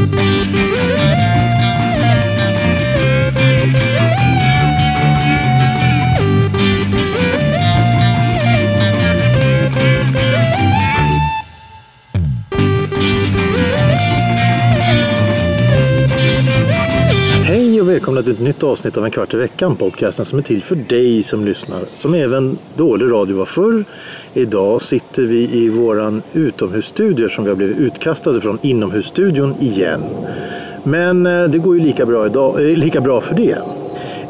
Hej och välkomna till ett nytt avsnitt av En kvart i veckan. Podcasten som är till för dig som lyssnar. Som även dålig radio var förr. Idag sitter vi i våran utomhusstudio som vi har blivit utkastade från inomhusstudion igen. Men eh, det går ju lika bra, idag, eh, lika bra för det.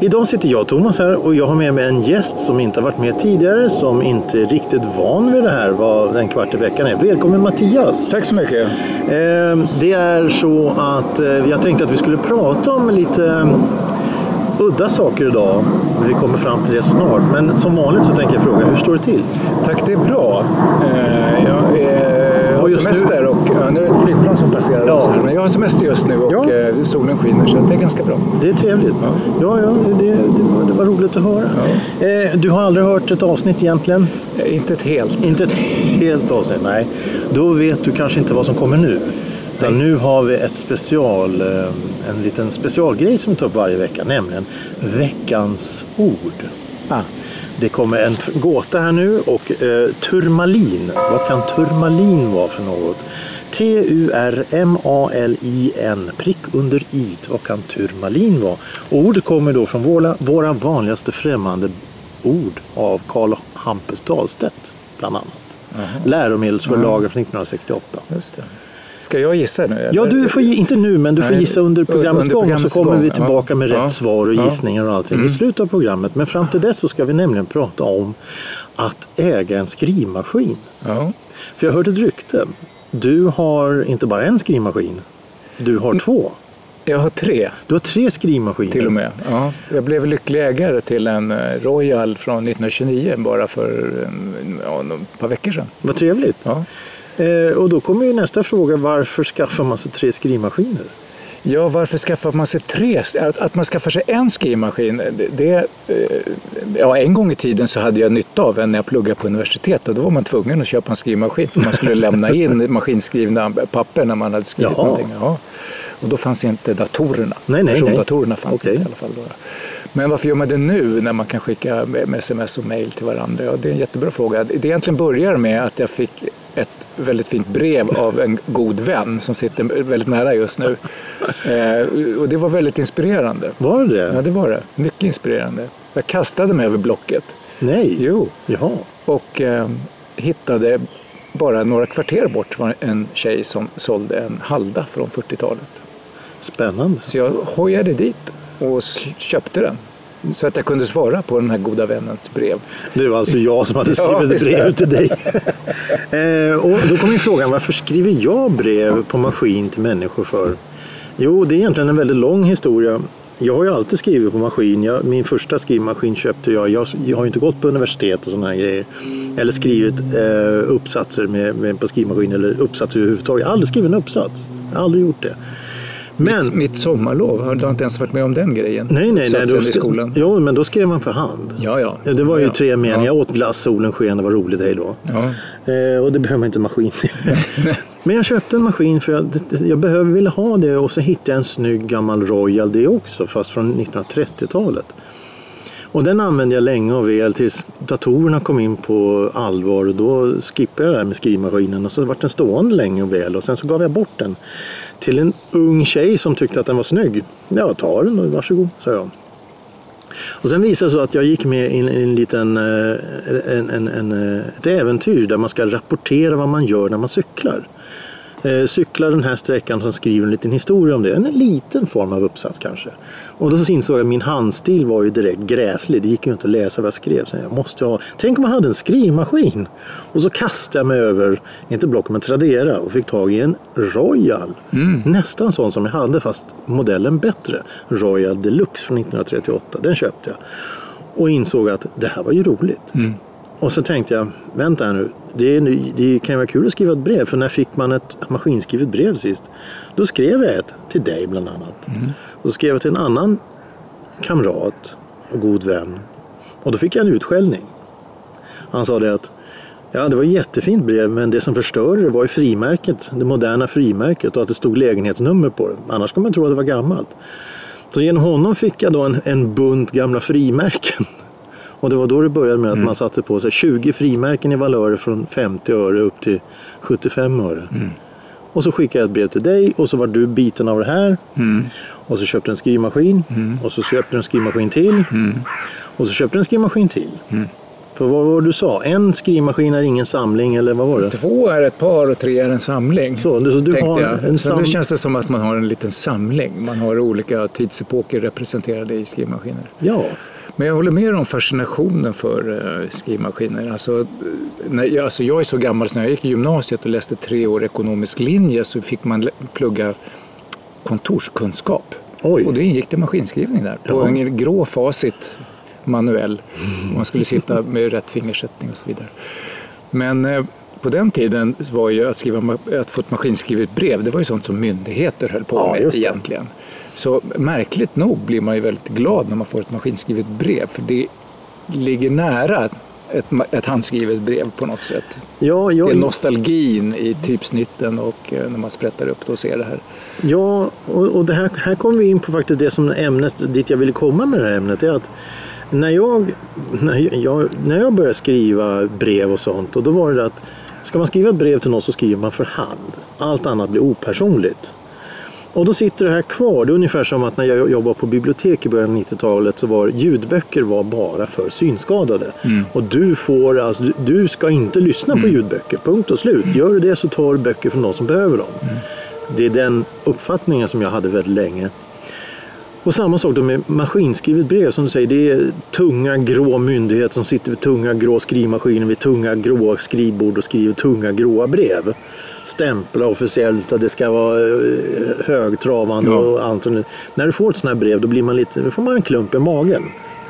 Idag sitter jag Thomas här och jag har med mig en gäst som inte har varit med tidigare. Som inte är riktigt van vid det här vad en kvart i veckan är. Välkommen Mattias! Tack så mycket. Eh, Det är så att eh, jag tänkte att vi skulle prata om lite eh, udda saker idag. Vi kommer fram till det snart. Men som vanligt så tänker jag fråga, hur står det till? Tack, det är bra. Eh, Jag är, Och just semester och ja, nu är det flygplan som passerar Ja. här. Men jag har semester just nu och Ja. eh, solen skiner så det är ganska bra. Det är trevligt. Ja, ja, det, det, var, det var roligt att höra. Eh, Du har aldrig hört ett avsnitt egentligen? Eh, Inte ett helt. Inte ett helt avsnitt, nej. Då vet du kanske inte vad som kommer nu. Utan nu har vi ett special, eh, en liten specialgrej som vi tar upp varje vecka, nämligen veckans ord. Ah. Det kommer en gåta här nu och eh, turmalin. Vad kan turmalin vara för något? T-U-R-M-A-L-I-N. Prick under i. Vad kan turmalin vara? Ordet kommer då från våra, våra vanligaste främmande ord av Karl Hampus Dahlstedt bland annat. Läromedelsförlaget från 1968. Just det. Ska jag gissa nu? Ja, du får, inte nu, men du får Nej, gissa under programmets under gång så kommer gång, vi tillbaka med Ja. rätt svar och Ja. gissningar och allting i slutet av programmet. Men fram till dess så ska vi nämligen prata om att äga en skrivmaskin. Ja. För jag hörde ett rykte. Du har inte bara en skrivmaskin, du har två. Jag har tre Du har tre skrivmaskiner. till och med. Ja. Jag blev lycklig ägare till en eh, Royal från 1929 bara för en- ja, ett par veckor sedan. Vad trevligt. Ja. Eh, och då kommer ju nästa fråga. Varför skaffar man sig tre skrivmaskiner? Ja, varför skaffar man sig tre? Att, att man skaffar sig en skrivmaskin, det, det, eh, ja, en gång i tiden så hade jag nytta av en när jag pluggade på universitet och då var man tvungen att köpa en skrivmaskin för man skulle lämna in maskinskrivna papper när man hade skrivit Jaha. någonting. Ja. Och då fanns inte datorerna. Nej, nej, nej. Persondatorerna fanns Okej. inte i alla fall. Då. Men varför gör man det nu när man kan skicka med sms och mail till varandra? Ja, det är en jättebra fråga. Det egentligen börjar med att jag fick ett väldigt fint brev av en god vän som sitter väldigt nära just nu. Eh, och det var väldigt inspirerande. Var det? Ja, det var det. Mycket inspirerande. Jag kastade mig över blocket. Nej. Jo. Jaha. Och eh, hittade bara några kvarter bort var en tjej som sålde en Halda från 40-talet. Spännande. Så jag hojade dit och köpte den. Så att jag kunde svara på den här goda vännens brev. Det var alltså jag som hade Ja, skrivit just brev till dig. eh, och då kommer frågan, varför skriver jag brev på maskin till människor för? Jo, det är egentligen en väldigt lång historia. Jag har ju alltid skrivit på maskin. Jag, min första skrivmaskin köpte jag. Jag, jag har ju inte gått på universitet och sådana här grejer. Eller skrivit eh, uppsatser med, med, på skrivmaskin eller uppsatser överhuvudtaget. Jag har aldrig skrivit en uppsats. Jag har aldrig gjort det. Men, Mitt, mitt sommarlov, har du inte ens varit med om den grejen? nej, nej, nej. Då, i skolan? jo, men då skrev man för hand. Ja, ja. Det var ju ja, tre meningar. Jag Ja. åt glass, solen sken, det var roligt, hej då. Ja. Eh, och det behöver man inte en maskin till. Men jag köpte en maskin för jag, jag behöver, ville ha det och så hittade jag en snygg gammal Royal det också, fast från 1930-talet. Och den använde jag länge och väl tills datorerna kom in på allvar. Och då skippade jag det här med skrivmaskinen och så vart den stående länge och väl. Och sen så gav jag bort den till en ung tjej som tyckte att den var snygg. Ja, ta den då, varsågod, sa jag. Och sen visade det sig att jag gick med i en, en liten, eh, en, en, en, ett äventyr där man ska rapportera vad man gör när man cyklar. Eh, cyklar den här sträckan och skriver en liten historia om det. En liten form av uppsats kanske. Och då insåg jag att min handstil var ju direkt gräslig. Det gick ju inte att läsa vad jag skrev. Så jag måste ha... Tänk om jag hade en skrivmaskin. Och så kastade jag mig över, inte Blocket men Tradera och fick tag i en Royal. Nästan sån som jag hade fast modellen bättre. Royal Deluxe från 1938. Den köpte jag. Och insåg att det här var ju roligt. Och så tänkte jag, vänta här nu, det, är, det kan ju vara kul att skriva ett brev. För när fick man ett maskinskrivet brev sist? Då skrev jag ett till dig bland annat. Och så skrev jag till en annan kamrat och god vän. Och då fick jag en utskällning. Han sa det att Ja, det var ett jättefint brev, men det som förstörde det var ju frimärket, det moderna frimärket och att det stod lägenhetsnummer på det. Annars kan man tro att det var gammalt. Så genom honom fick jag då en, en bunt gamla frimärken. Och det var då det började med att Mm. man satte på sig 20 frimärken i valörer från 50 öre upp till 75 öre. Mm. Och så skickade jag ett brev till dig och så var du biten av det här. Mm. Och så köpte du en skrivmaskin. Och så köpte du en skrivmaskin till. Mm. Och så köpte du en skrivmaskin till. För vad var det du sa? En skrivmaskin är ingen samling eller vad var det? Två är ett par och tre är en samling. Så, så du har jag. en sam... nu känns det som att man har en liten samling. Man har olika tidsepoker representerade i skrivmaskiner. Ja, Men jag håller med om fascinationen för uh, skrivmaskiner. Alltså, eh, när jag, alltså jag är så gammal så när jag gick i gymnasiet och läste tre år ekonomisk linje så fick man plugga kontorskunskap. Oj. Och det ingick det maskinskrivning där. På Ja. en grå facit manuell. Man skulle sitta med rätt fingersättning och så vidare. Men eh, på den tiden var ju att, skriva, att få ett maskinskrivet brev, det var ju sånt som myndigheter höll på Ja, med egentligen. Så märkligt nog blir man ju väldigt glad när man får ett maskinskrivet brev. För det ligger nära ett, ett handskrivet brev på något sätt. ja, Det är nostalgin i typsnitten och eh, när man sprättar upp det och ser det här. ja och, och det här, här kommer vi in på faktiskt det som ämnet, dit jag ville komma med det här ämnet. Är att när jag, när jag, när jag började skriva brev och sånt, och då var det att ska man skriva ett brev till någon så skriver man för hand. Allt annat blir opersonligt. Och då sitter det här kvar. Det är ungefär som att när jag jobbade på bibliotek i början av 90-talet så var ljudböcker var bara för synskadade. Och du får alltså, du, du ska inte lyssna på ljudböcker, punkt och slut. Gör du det så tar du böcker från någon som behöver dem. Det är den uppfattningen som jag hade väldigt länge. Och samma sak då med maskinskrivet brev som du säger. Det är tunga grå myndigheter som sitter vid tunga grå skrivmaskiner vid tunga grå skrivbord och skriver tunga gråa brev. Stämpla officiellt och det ska vara eh, högtravande Ja. och allt. sånt. När du får ett sånt här brev då, blir man lite, då får man en klump i magen.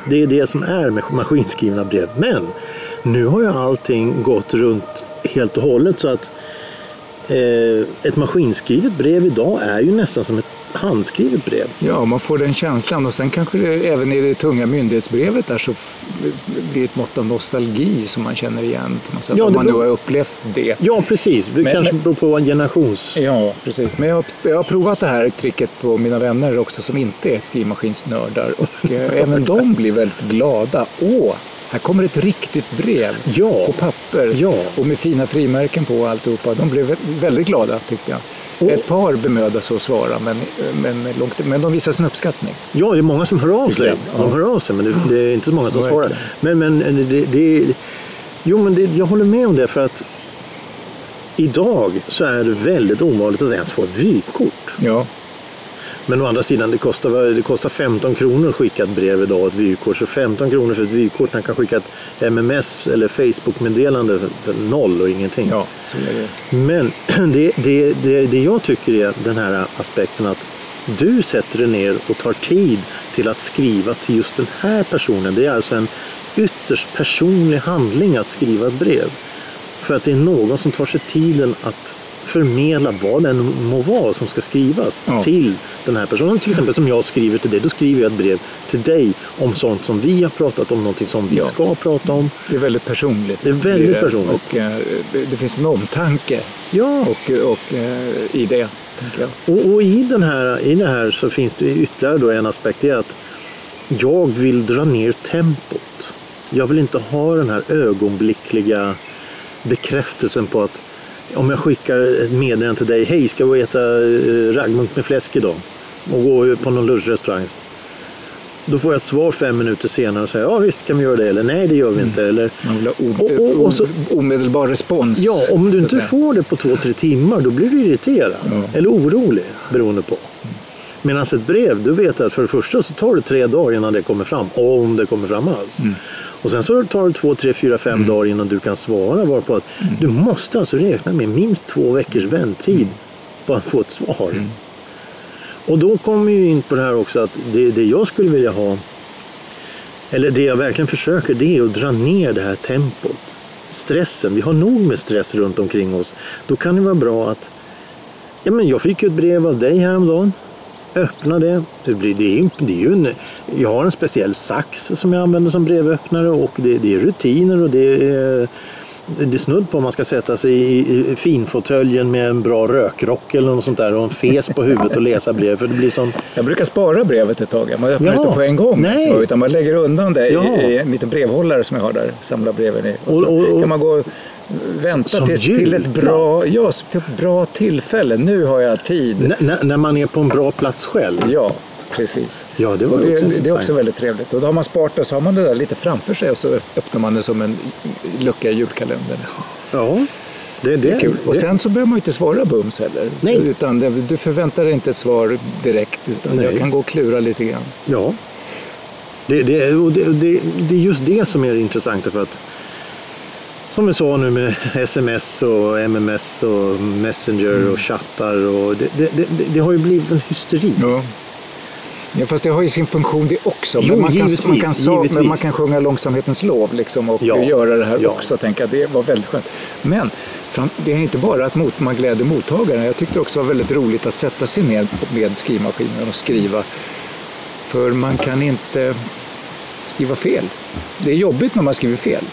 Det är det som är med maskinskrivna brev. Men nu har ju allting gått runt helt och hållet så att eh, ett maskinskrivet brev idag är ju nästan som ett handskrivet brev. Ja, man får den känslan och sen kanske det även i det tunga myndighetsbrevet där så blir ett mått av nostalgi som man känner igen på något sätt. Ja, om man nu beror- har upplevt det. Ja, precis. Det Men- kanske men- beror på en generations... Ja, precis. Men jag, har- jag har provat det här tricket på mina vänner också som inte är skrivmaskinsnördar och eh, även de blir väldigt glada. Åh, här kommer ett riktigt brev Ja. på papper Ja. och med fina frimärken på och alltihopa. De blev vä- väldigt glada tyckte jag. Och- Ett par bemödade sig att svara men, men, långt, men de visar sin uppskattning. Ja, det är många som hör av sig. Ja. De hör av sig, men det, det är inte så många som Ja, svarar. verkligen. Men, men det, det, jo, men det, jag håller med om det för att idag så är det väldigt ovanligt att ens få ett vykort. Ja, Men å andra sidan, det kostar, det kostar 15 kronor att skicka ett brev idag, ett vykort. Så 15 kronor för ett vykort, man kan skicka ett MMS eller Facebook-meddelande för, noll och ingenting. ja det. Men det, det, det, det jag tycker är den här aspekten att du sätter dig ner och tar tid till att skriva till just den här personen. Det är alltså en ytterst personlig handling att skriva ett brev. För att det är någon som tar sig tiden att förmedla vad den må vara som ska skrivas Ja. till den här personen. Till exempel som jag skriver till dig, då skriver jag ett brev till dig om sånt som vi har pratat om, någonting som vi Ja. ska prata om. Det är väldigt personligt. Det är väldigt blir personligt. Och eh, det, det finns en omtanke Ja, och, och, eh, i det. Och, och i, den här, i det här så finns det ytterligare då en aspekt. Det är att jag vill dra ner tempot. Jag vill inte ha den här ögonblickliga bekräftelsen på att om jag skickar ett meddelande till dig. Hej, ska vi äta eh, raggmunk med fläsk idag? Och gå på någon lunchrestaurang. Då får jag ett svar fem minuter senare och säger ja visst kan vi göra det. Eller nej det gör vi inte. Eller, Man vill ha Och- och- och så- omedelbar respons. Ja, om du inte får det på två, tre timmar då blir du irriterad. Ja. Eller orolig beroende på. Medan ett brev, du vet att för det första så tar det tre dagar innan det kommer fram. Om det kommer fram alls. Mm. Och sen så tar det två, tre, fyra, fem dagar innan du kan svara. Varpå att Mm. du måste alltså räkna med minst två veckors vänttid på att få ett svar. Mm. Och då kommer ju in på det här också att det, det jag skulle vilja ha eller det jag verkligen försöker det är att dra ner det här tempot. Stressen, vi har nog med stress runt omkring oss. Då kan det vara bra att... Ja, men jag fick ju ett brev av dig häromdagen. Öppna det. Det, blir, det, är, det är ju en, jag har en speciell sax som jag använder som brevöppnare och det, det är rutiner och det är det är snudd på om man ska sätta sig i, i finfåtöljen med en bra rökrock eller något sånt där och en fes på huvudet och läsa brev. För det blir sån... Jag brukar spara brevet ett tag. Man öppnar Ja. inte på en gång. Nej. Så, utan man lägger undan det Ja. i, i en liten brevhållare som jag har där. Samlar breven i. Och, Och- och- och- kan man gå vänta Som tills, till ett bra, ja, till ett bra tillfälle. Nu har jag tid. N- när- man är på en bra plats själv. Ja, precis. Ja, det var Och det, också det är också väldigt trevligt. Och då har man sparat det så har man det där lite framför sig och så öppnar man det som en lucka i julkalendern nästan. Ja, det, det, Det är kul. Och sen så behöver man ju inte svara bums heller. Nej. Utan det, du förväntar dig inte ett svar direkt utan Nej. jag kan gå och klura lite grann. Ja. Det, det, och det, det, det är just det som är det intressanta för att som vi sa nu med sms och MMS och Messenger Mm. och chattar och det, det, det, det har ju blivit en hysteri. Ja. Ja, fast det har ju sin funktion det också. Jo, men, man kan, givetvis, man kan, givetvis. men man kan sjunga långsamhetens lov liksom, och Ja, göra det här ja. också. Tänka, det var väldigt skönt. Men det är inte bara att mot, man gläder mottagaren. Jag tyckte också det var väldigt roligt att sätta sig ner med skrivmaskinen och skriva. För man kan inte skriva fel. Det är jobbigt när man skriver fel.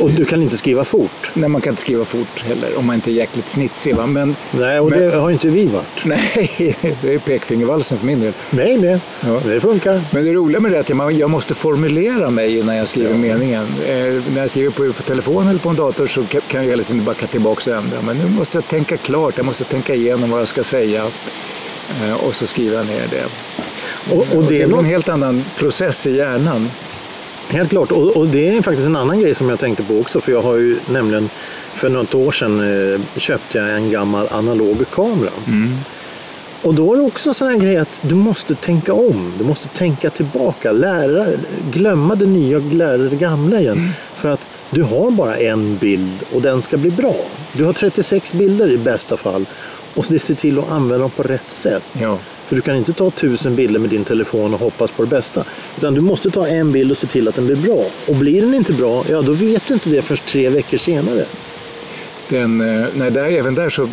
Och du kan inte skriva fort. Nej, man kan inte skriva fort heller om man inte är jäkligt snitsig. Va? Men Nej, och Men- det har inte vi varit. nej, det är pekfingervalsen för min del. Nej, det, Ja. det funkar. Men det roliga med det är att jag- måste formulera mig innan jag skriver meningen. Eh, när jag skriver på, på telefon eller på en dator så kan jag hela tiden backa tillbaka och ändra. Men nu måste jag tänka klart, jag måste tänka igenom vad jag ska säga. Eh, och så skriver jag ner det. Och, och det Det är en helt annan process i hjärnan. Helt klart. Och, och det är faktiskt en annan grej som jag tänkte på också. För jag har ju nämligen för något år sedan eh, köpte jag en gammal analog kamera. Och då är det också en sån här grej att du måste tänka om. Du måste tänka tillbaka. Lära, glömma det nya och lära det gamla igen. För att du har bara en bild och den ska bli bra. Du har 36 bilder i bästa fall. Och ser till att använda dem på rätt sätt. Ja. För du kan inte ta tusen bilder med din telefon och hoppas på det bästa. Utan du måste ta en bild och se till att den blir bra. Och blir den inte bra, ja då vet du inte det först tre veckor senare. Den, eh, nej, där, även där så, eh,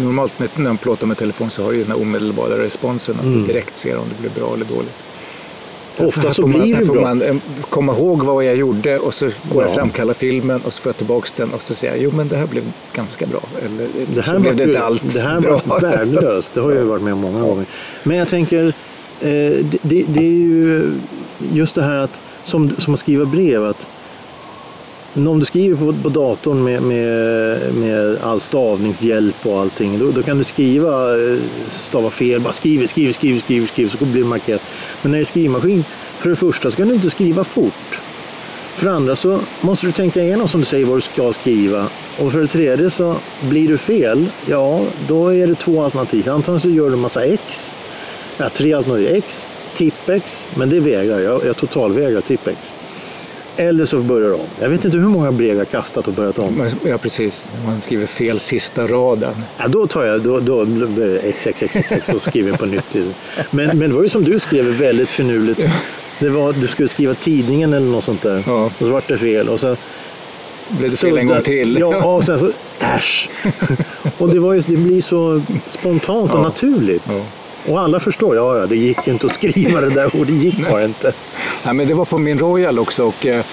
normalt med, när man plåtar med telefon så har du den här omedelbara responsen. Att du direkt ser om det blir bra eller dåligt. Ofta så får blir det får bra. man eh, komma ihåg vad jag gjorde och så går jag Ja. framkalla filmen och så får jag tillbaka den och så säger jag jo men det här blev ganska bra. Eller Det här, så blev det inte alls det här bra. var värdelöst. Det har jag ju varit med om många gånger. Men jag tänker, eh, det, det, det är ju just det här att som, som att skriva brev. att om du skriver på, på datorn med, med, med all stavningshjälp och allting, då, då kan du skriva, eh, stava fel, bara skriv, skriv, skriv, skriv, skriv, så blir det markerat. Men när det är skrivmaskin, för det första så kan du inte skriva fort. För det andra så måste du tänka igenom som du säger vad du ska skriva. Och för det tredje så blir du fel, ja då är det två alternativ. Antingen så gör du en massa X, ja, tre alternativ. X, tippex, men det vägrar jag. Jag totalvägrar tippex. Eller så börjar om. Jag vet inte hur många brev jag kastat och börjat om. Ja precis, man skriver fel sista raden. Ja, då tar jag, då, då X, X, X, X, och skriver på nytt. Men, men det var ju som du skrev väldigt finurligt. Det var, du skulle skriva tidningen eller något sånt där. Ja. Och så vart det fel. Och så Blev det fel en gång till? Ja, och sen så äsch. och det, var just, det blir så spontant och Ja. naturligt. Ja. Och alla förstår, ja, ja, det gick ju inte att skriva det där och det gick bara inte. Nej, men det var på min Royal också och eh,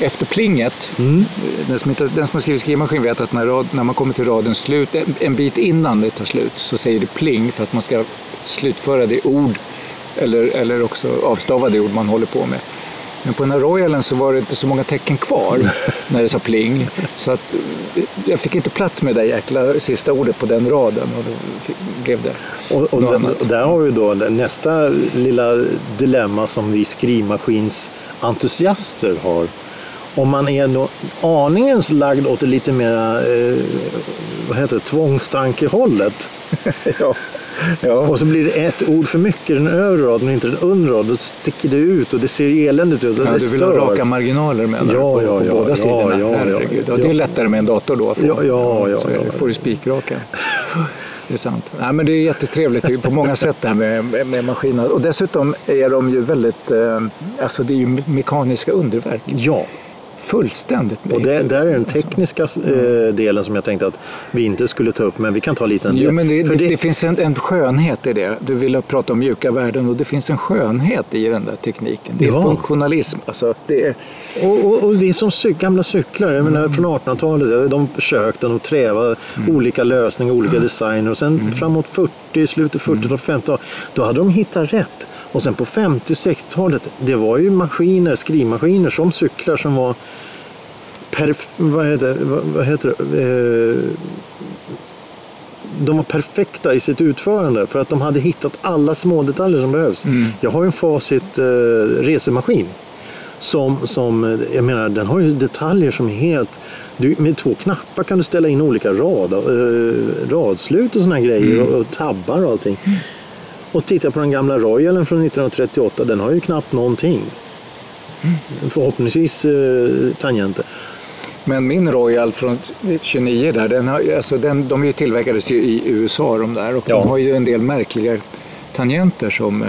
efter plinget, Mm. den, som inte, den som har skrivit skrivmaskin vet att när, rad, när man kommer till radens slut, en, en bit innan det tar slut, så säger det pling för att man ska slutföra det ord eller, eller också avstava det ord man håller på med. Men på den här Royalen så var det inte så många tecken kvar när det sa pling. Så att jag fick inte plats med det där jäkla sista ordet på den raden och då blev det Och, och, något där, annat. och där har vi då nästa lilla dilemma som vi skrivmaskinsentusiaster har. Om man är nå- aningens lagd åt det lite mera eh, vad heter det, tvångstankehållet. ja. Ja. Och så blir det ett ord för mycket den övre raden och inte den undre raden. Då sticker det ut och det ser eländigt ut Ja, du vill stör. ha raka marginaler menar Ja, du? Ja, på ja, båda ja, sidorna? ja, Herregud. Ja, det är lättare med en dator då. För, Ja, ja, ja, så ja, får du spikraka. Det är sant. Nej, men det är jättetrevligt på många sätt det här med, med, maskiner. Och dessutom är de ju väldigt, eh, alltså det är ju me- mekaniska underverk. Ja, Fullständigt. Och det, där är den tekniska eh, delen som jag tänkte att vi inte skulle ta upp, men vi kan ta lite en Jo, men det, För det, det finns en, en skönhet i det. Du ville prata om mjuka värden och det finns en skönhet i den där tekniken. Det är Ja. funktionalism. Alltså, det är, Och, och, och det är som cyk, gamla cyklar, jag menar, från 1800-talet. De försökte att träva olika lösningar, olika designer. Och sen framåt 40, slutet 40-talet, 50 då hade de hittat rätt. Och sen på 50 och 60-talet, det var ju maskiner, skrivmaskiner som cyklar som var perf- vad heter, vad, heter det? Eh, de var perfekta i sitt utförande för att de hade hittat alla små detaljer som behövs. Jag har ju en Facit eh, resemaskin. Som, som, eh, jag menar, den har ju detaljer som är helt... Du, med två knappar kan du ställa in olika rad, eh, radslut och såna grejer och, och tabbar och allting. Och titta på den gamla Royalen från 1938, den har ju knappt någonting. Förhoppningsvis eh, tangenter. Men min Royal från 29 där, den har, alltså den, de tillverkades ju i USA de där och Ja. de har ju en del märkliga tangenter som, eh,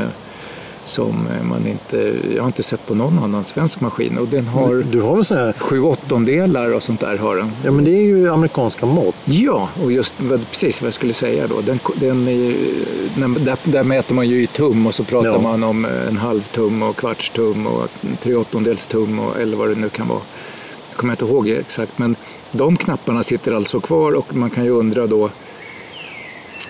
som eh, man inte, jag har inte sett på någon annan svensk maskin och den har Du har väl såna här... sju åttondelar och sånt där har den. Ja men det är ju amerikanska mått. Ja, och just precis vad jag skulle säga då. Den, den är, där, där mäter man ju i tum och så pratar Ja. man om eh, en halv tum och kvarts tum och tre åttondels tum och, eller vad det nu kan vara. Jag kommer inte ihåg exakt men de knapparna sitter alltså kvar och man kan ju undra då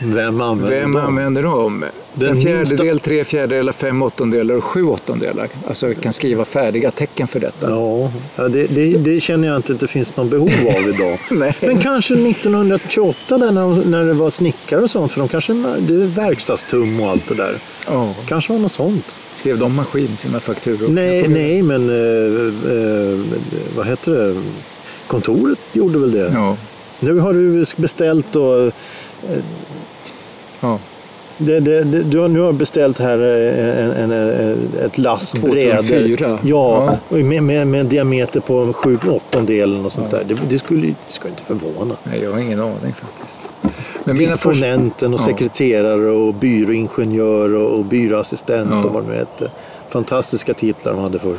Vem använder vem dem? använder dem? Den en minsta- fjärdedel, tre fjärdedelar, fem åttondelar och sju åttondelar. Alltså kan skriva färdiga tecken för detta. Ja, det, det, det känner jag inte att det finns någon behov av idag. Men kanske 1928 där när, de, när det var snickare och sånt, för de kanske det är verkstadstum och allt det där. Ja, Kanske var något sånt. skrev de maskin sina fakturor? Nej, nej men eh, eh, vad heter det? Kontoret gjorde väl det. Ja, Nu har du beställt och ja. Det, det, det, du har nu har beställt här eh, en, en, en, ett lass 2004. brädor. Ja, Ja. Med, med, med en diameter på 7 åttondelen och sånt där. Det, skulle, det skulle inte förvåna. Nej, jag har ingen aning faktiskt. Men. Disponenten och Ja. sekreterare och byråingenjör och, och byråassistent Ja. och vad det nu hette. Fantastiska titlar de hade för.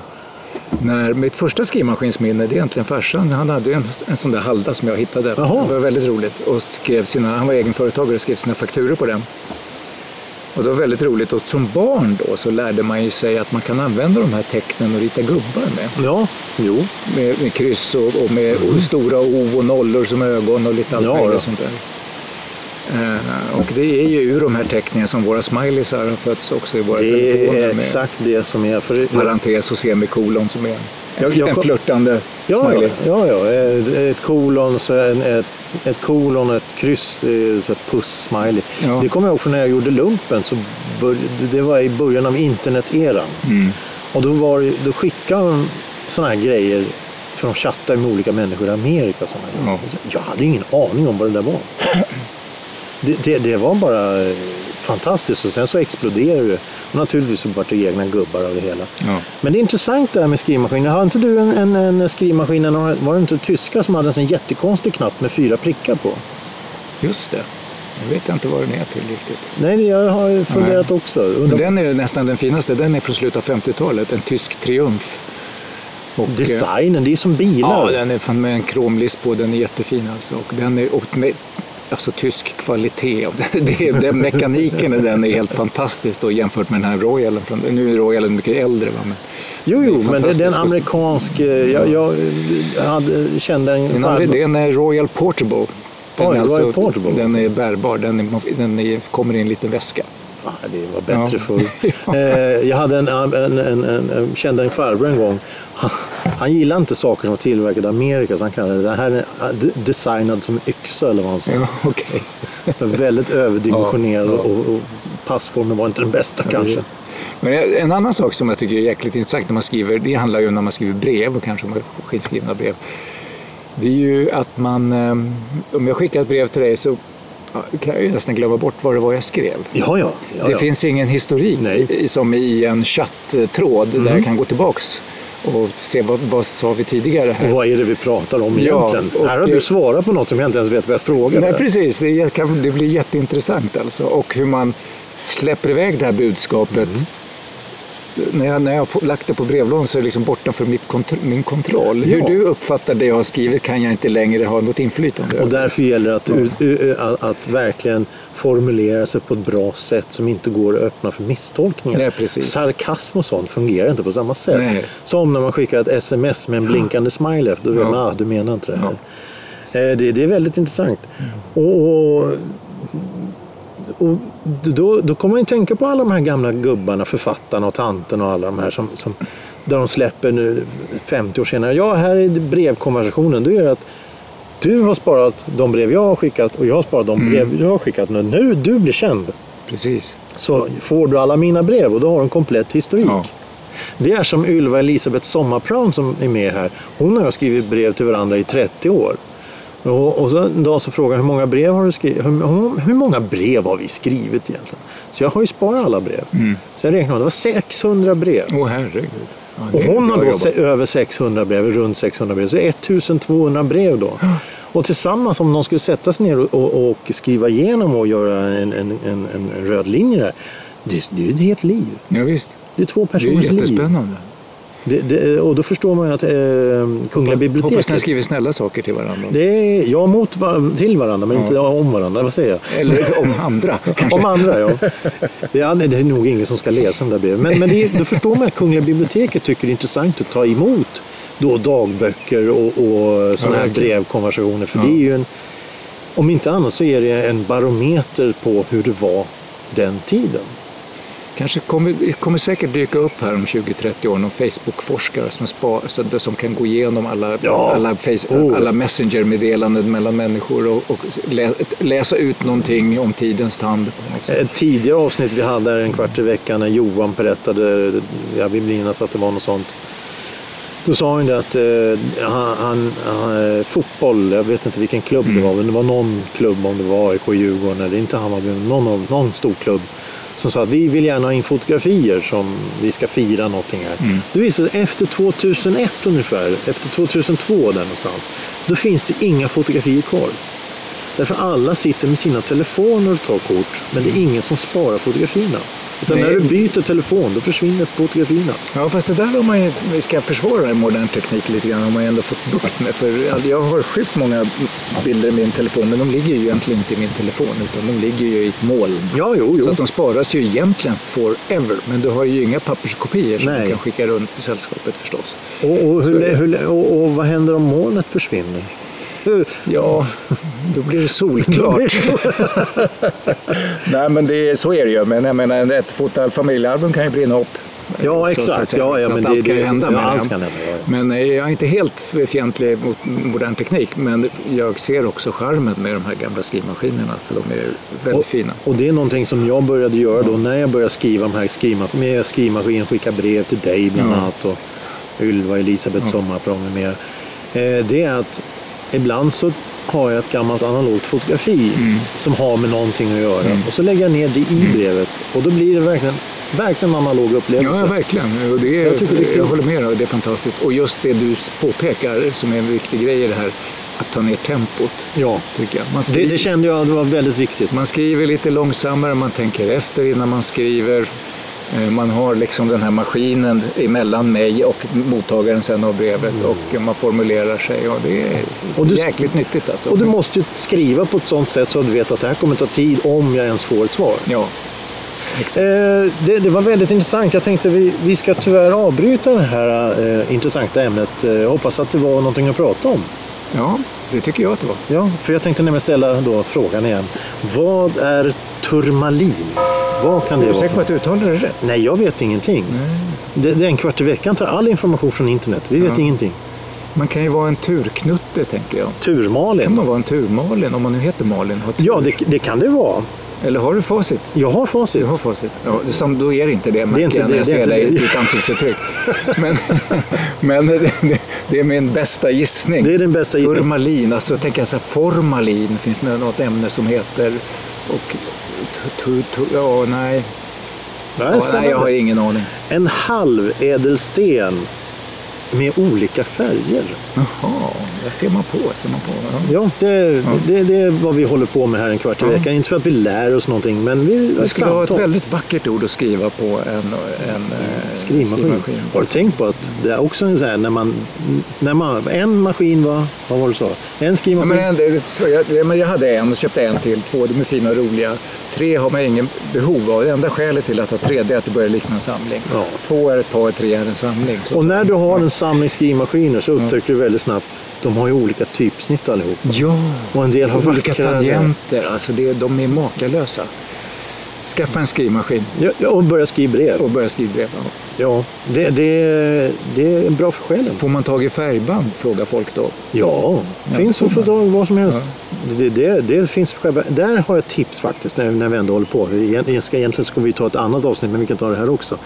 När mitt första skrivmaskinsminne, det är egentligen farsan. Han hade en, en sån där halda som jag hittade. Jaha. Det var väldigt roligt. Och skrev sina, han var egenföretagare och skrev sina fakturor på den. Och det var väldigt roligt. Och som barn då så lärde man ju sig att man kan använda de här tecknen och rita gubbar med. Ja, jo. Med, med kryss och, och med och stora O och nollor som ögon och lite allt Ja, ja. sånt där. Eh, och det är ju ur de här tecknen som våra smileysar har fötts också i våra Det telefoner. är med exakt det som är. För det, parentes och semikolon som är en, Jag- jag en flörtande Ja, ja, ja. Ett- kolon, så ett, ett kolon ett kryss, så ett puss-smiley. Ja. Det kommer jag ihåg från när jag gjorde lumpen. Så bör, det var i början av interneteran. Mm. Och då, var, då skickade de sådana här grejer. För de chattade med olika människor i Amerika. och såna. Ja. Jag hade ingen aning om vad det där var. Det, det, det var bara eh, fantastiskt och sen så exploderade det. Och naturligtvis så vart det egna gubbar av det hela. Ja. Men det är intressant det här med skrivmaskiner. Har inte du en, en, en skrivmaskin, var det inte tyska som hade en sån jättekonstig knapp med fyra prickar på? Just det. Jag vet inte vad den är till riktigt. Nej, jag har funderat också. Undrar- Den är nästan den finaste. Den är från slutet av 50-talet. En tysk Triumf. Och, eh, Designen, det är som bilar. Ja, den är med en kromlist på. Den är jättefin alltså. Och den är och med, alltså tysk kvalitet. Det, den mekaniken i den är helt fantastisk då, jämfört med den här Royalen. Nu är Royalen mycket äldre. Va? Men jo, jo, men det, är en amerikansk... eh, Jag, jag hade, kände en Den, andra, det är Royal Portable. Den, Oj, är Royal Portable. den är bärbar. Den, är, den är, kommer i en liten väska. Det var bättre Ja. förr. Eh, jag hade en, en, en, en, en, kände en farbror en gång. Han, han gillade inte saker som var tillverkade i Amerika så han kallade det, det här är eh, designad som yxa eller vad han sa. Ja, okej. Väldigt överdimensionerad Ja, ja. Och, och passformen var inte den bästa kanske. Men en annan sak som jag tycker är jäkligt intressant när man skriver, det handlar ju om när man skriver brev och kanske maskinskrivna brev. Det är ju att man, eh, om jag skickar ett brev till dig så kan jag ju nästan glömma bort vad det var jag skrev. Ja, ja. ja, det ja. finns ingen historik Nej. som i en chatttråd där jag kan gå tillbaks och se vad, vad sa vi tidigare här. Och vad är det vi pratar om Ja, egentligen? och Här har du svarat på något som jag inte ens vet vad jag frågade. Nej, precis. Det, kan- det blir jätteintressant alltså. Och hur man släpper iväg det här budskapet när jag, när jag har lagt det på brevlådan så är det liksom bortanför mitt min kontroll. Hur Ja. du uppfattar det jag har skrivit kan jag inte längre ha något inflytande Och därför gäller det att, u- att, verkligen formulera sig på ett bra sätt som inte går att öppna för misstolkningar. Nej, precis. Sarkasm och sånt fungerar inte på samma sätt. Nej. Som när man skickar ett sms med en blinkande smiley efter. Då vet Ja. man att du menar inte det här. Eh, Det, det är väldigt intressant. Och, och, och då, då kommer man ju tänka på alla de här gamla gubbarna, författarna och tanten och alla de här som, som där de släpper nu 50 år senare. Ja, här är brevkonversationen. Då är det att du har sparat de brev jag har skickat och jag har sparat de brev jag har skickat. Nu, nu du blir känd Precis. så får du alla mina brev och då har du en komplett historik. Ja. Det är som Ylva Elisabeth Sommarplan som är med här. Hon och jag har skrivit brev till varandra i 30 år. Och, och så en dag så frågar jag hur många brev har du skrivit? Hur, hur, många brev har vi skrivit egentligen? Så jag har ju sparat alla brev. Så jag räknade, det var 600 brev. Åh herregud. Ja, Och hon har då jobbat. över 600 brev, runt 600 brev. Så 1200 brev då. Och tillsammans om de skulle sätta sig ner och, och, och skriva igenom och göra en, en, en, en röd linje där. Det, det är ju ett helt liv. Ja, visst. Det är två Det är personers liv. Det, det, och då förstår man att eh, Kungliga Hoppas ni biblioteket... skriver snälla saker till varandra. Det är ja, mot va- till varandra, men inte om varandra. Vad säger jag? Eller om andra. Om andra, ja. Det är, det är nog ingen som ska läsa de där breven. Men, men det, då förstår man att Kungliga biblioteket tycker det är intressant att ta emot då dagböcker och, och sådana här verkligen. brevkonversationer. För Ja. det är ju en, om inte annat så är det en barometer på hur det var den tiden. Kanske kommer, kommer säkert dyka upp här om 20-30 år någon Facebook-forskare som, spa, som kan gå igenom alla, Ja. alla, face, Oh. alla messenger-meddelanden mellan människor och, och lä, läsa ut någonting om tidens tand. Ett tidigare avsnitt vi hade här en kvart i veckan när Johan berättade, jag vill minnas att det var något sånt. Då sa han det att eh, han, han, han, eh, fotboll, jag vet inte vilken klubb det var, men det var någon klubb, om det var AIK, Djurgården eller inte Hammarby, någon, någon stor klubb. Som sa att vi vill gärna ha in fotografier som vi ska fira någonting här. Det visade sig efter 2001 ungefär, efter 2002 där någonstans, då finns det inga fotografier kvar. Därför alla sitter med sina telefoner och tar kort, men det är ingen som sparar fotografierna. Utan Nej. när du byter telefon, då försvinner fotografierna. Ja, fast det där har man ju, vi ska försvara modern teknik lite grann, har man ju ändå fått bukt med. För alltså, jag har sjukt många bilder i min telefon, men de ligger ju egentligen inte i min telefon, utan de ligger ju i ett moln. Ja, jo, Så jo. att de sparas ju egentligen forever, men du har ju inga papperskopior som Nej. du kan skicka runt till sällskapet förstås. Och, och, hur, hur, och, och vad händer om molnet försvinner? Ja, då blir det solklart. Nej, men det, så är det ju. Men jag menar, ett fotad familjealbum kan ju brinna upp. Ja, Så- så exakt. säga. Ja, ja, Så men att det- allt kan det- hända. ja, allt kan hända, ja, ja. Men eh, jag är inte helt fientlig mot modern teknik. Men jag ser också charmen med de här gamla skrivmaskinerna. För de är väldigt fina. Och det är någonting som jag började göra då när jag började skriva de här med skrivmaskin, skicka brev till dig bland Ja. annat och Ylva, Elisabeth Sommarplan med mera. Eh, Det är att ibland så har jag ett gammalt analogt fotografi Mm. som har med någonting att göra och så lägger jag ner det i brevet och då blir det verkligen, verkligen en analog upplevelse. Ja, ja, verkligen. Och det är, Jag jag, tycker det är kul. håller med dig. Det är fantastiskt. Och just det du påpekar som är en viktig grej i det här. Att ta ner tempot, Ja. tycker jag. Man Det, skriver, det kände jag det var väldigt viktigt. Man skriver lite långsammare, man tänker efter innan man skriver. Eh, Man har liksom den här maskinen emellan mig och mottagaren sen av brevet och man formulerar sig och det är. Och du- jäkligt nyttigt alltså. Och du måste ju skriva på ett sånt sätt så att du vet att det här kommer ta tid om jag ens får ett svar. Ja, exakt. Eh, det, det var väldigt intressant. Jag tänkte vi, vi ska tyvärr avbryta det här eh, intressanta ämnet. Eh, jag hoppas att det var någonting att prata om. Ja, det tycker jag att det var. Ja, för jag tänkte nämligen ställa då frågan igen. Vad är turmalin? Vad kan det Är du vara? säker på att du uttalar det rätt? Nej, jag vet ingenting. Det, det är en kvart i veckan tar all information från internet. Vi vet Ja. ingenting. Man kan ju vara en turknutte, tänker jag. Kan Turmalin? man vara en turmalin, om man nu heter Malin? Har tur. Ja, det, det kan det vara. Eller har du facit? Jag har facit. Du har facit. Ja, sam- då är det inte det, märker inte jag när det, jag det är ser inte dig i det. ditt ansiktsuttryck. Men, men det, det, det är min bästa gissning. Det är din bästa gissning. Turmalin, alltså tänker jag så här, formalin, finns det något ämne som heter? Och, ja, nej. Är Ja, nej, jag har ingen aning. En halvädelsten med olika färger. Jaha, det ser man på. Ser man på. Ja. Ja, det, Det, det är vad vi håller på med här en kvart i veckan. Inte för att vi lär oss någonting, men vi Det skulle vara ett väldigt vackert ord att skriva på en, en eh, Skrivmaskin. Har du tänkt på att det är också en sån här när man, när man, en maskin var, vad var det du sa? En Ja, skrivmaskin. men en, det- jag, ja, jag hade en och köpte en till. Två, de är fina och roliga. Tre har man ingen behov av. Det enda skälet till att ha tre är att det börjar likna en samling. Ja. Två är ett par, tre är en samling. Så. Och när du har en samling skrivmaskiner så upptäcker du väldigt snabbt de har ju olika typsnitt allihop. Ja, Och en del har olika tangenter. Alltså det, de är makalösa. Skaffa en skrivmaskin Ja, ja, och börja skriva brev. och börja skrivbrev. Ja. Ja, det, det, det är bra för själen. Får man tag i färgband? Frågar folk då. Ja, Ja, finns för man. dag vad som helst. Det, det, det finns själva, där har jag ett tips faktiskt när, när vi ändå håller på. Egentligen ska, egentligen ska vi ta ett annat avsnitt men vi kan ta det här också.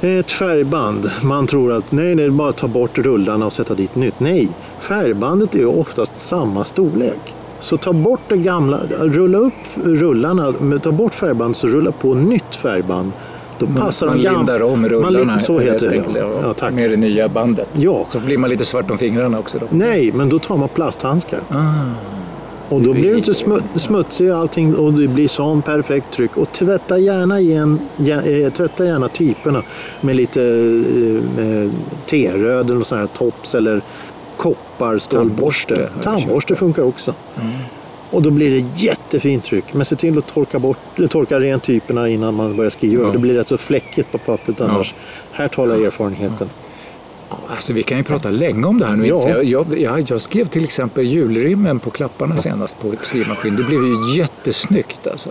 Ett färgband. Man tror att nej, det är bara att ta bort rullarna och sätta dit nytt. Nej, färgbandet är oftast samma storlek. Så ta bort det gamla, rulla upp rullarna, men ta bort färgbandet så rulla på nytt färgband. Då passar man de gamla. lindar om Man rullarna. lin- Så heter det. Ja. Ja. Med det nya bandet. Ja. Så blir man lite svart om fingrarna också. Då. Nej, men då tar man plasthandskar. Ah. Och då blir det blir- inte smu- smutsigt och allting och det blir sån perfekt tryck. Och tvätta gärna, igen, ja, eh, tvätta gärna typerna med lite eh, eh, T-röd eller sån här tops eller kopparstålborste. Tandborste funkar också. Och då blir det jättefint tryck. Men se till att torka, bort, torka rent typerna innan man börjar skriva. Ja. Det blir rätt så fläckigt på pappret annars. Här talar erfarenheten. Alltså, vi kan ju prata länge om det här nu. Ja. jag, jag, jag skrev till exempel julrimmen på klapparna senast på skrivmaskin. Det blev ju jättesnyggt alltså.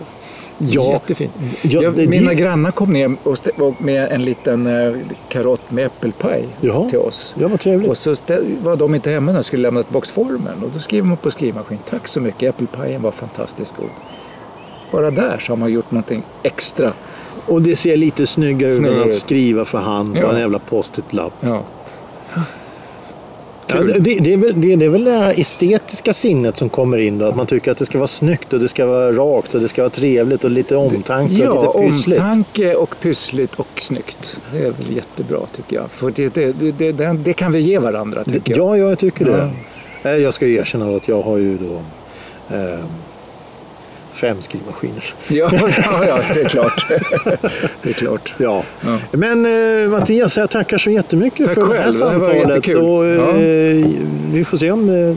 Ja. Jättefint. Ja, jag, det- mina det- grannar kom ner och och med en liten eh, karott med äppelpaj Jaha. till oss. Ja, vad trevligt. Och så var de inte hemma när jag skulle lämna tillbaka formen. Och då skriver man på skrivmaskin. Tack så mycket, äppelpajen var fantastiskt god. Bara där så har man gjort någonting extra. Och det ser lite snyggare ut än att skriva för hand på Ja. en jävla post-it-lapp. Ja. Ja, det, det, är väl, det, det är väl det estetiska sinnet som kommer in då. Att man tycker att det ska vara snyggt och det ska vara rakt och det ska vara trevligt och lite omtanke Ja, och lite pyssligt. omtanke och pyssligt och snyggt. Det är väl jättebra tycker jag. För det, det, kan vi ge varandra tycker jag. Ja, ja, jag tycker det. Ja. Eh, Jag ska erkänna att jag har ju då eh, fem skrivmaskiner. Ja, ja, ja, det är klart. det är klart. Ja. Ja. Men eh, Mattias, jag tackar så jättemycket Tack för det här själv, det här samtalet. jättekul. och, eh, Vi får se om eh,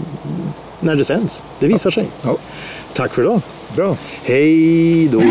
när det sänds. Det visar sig. Tack för idag. bra. Hej då!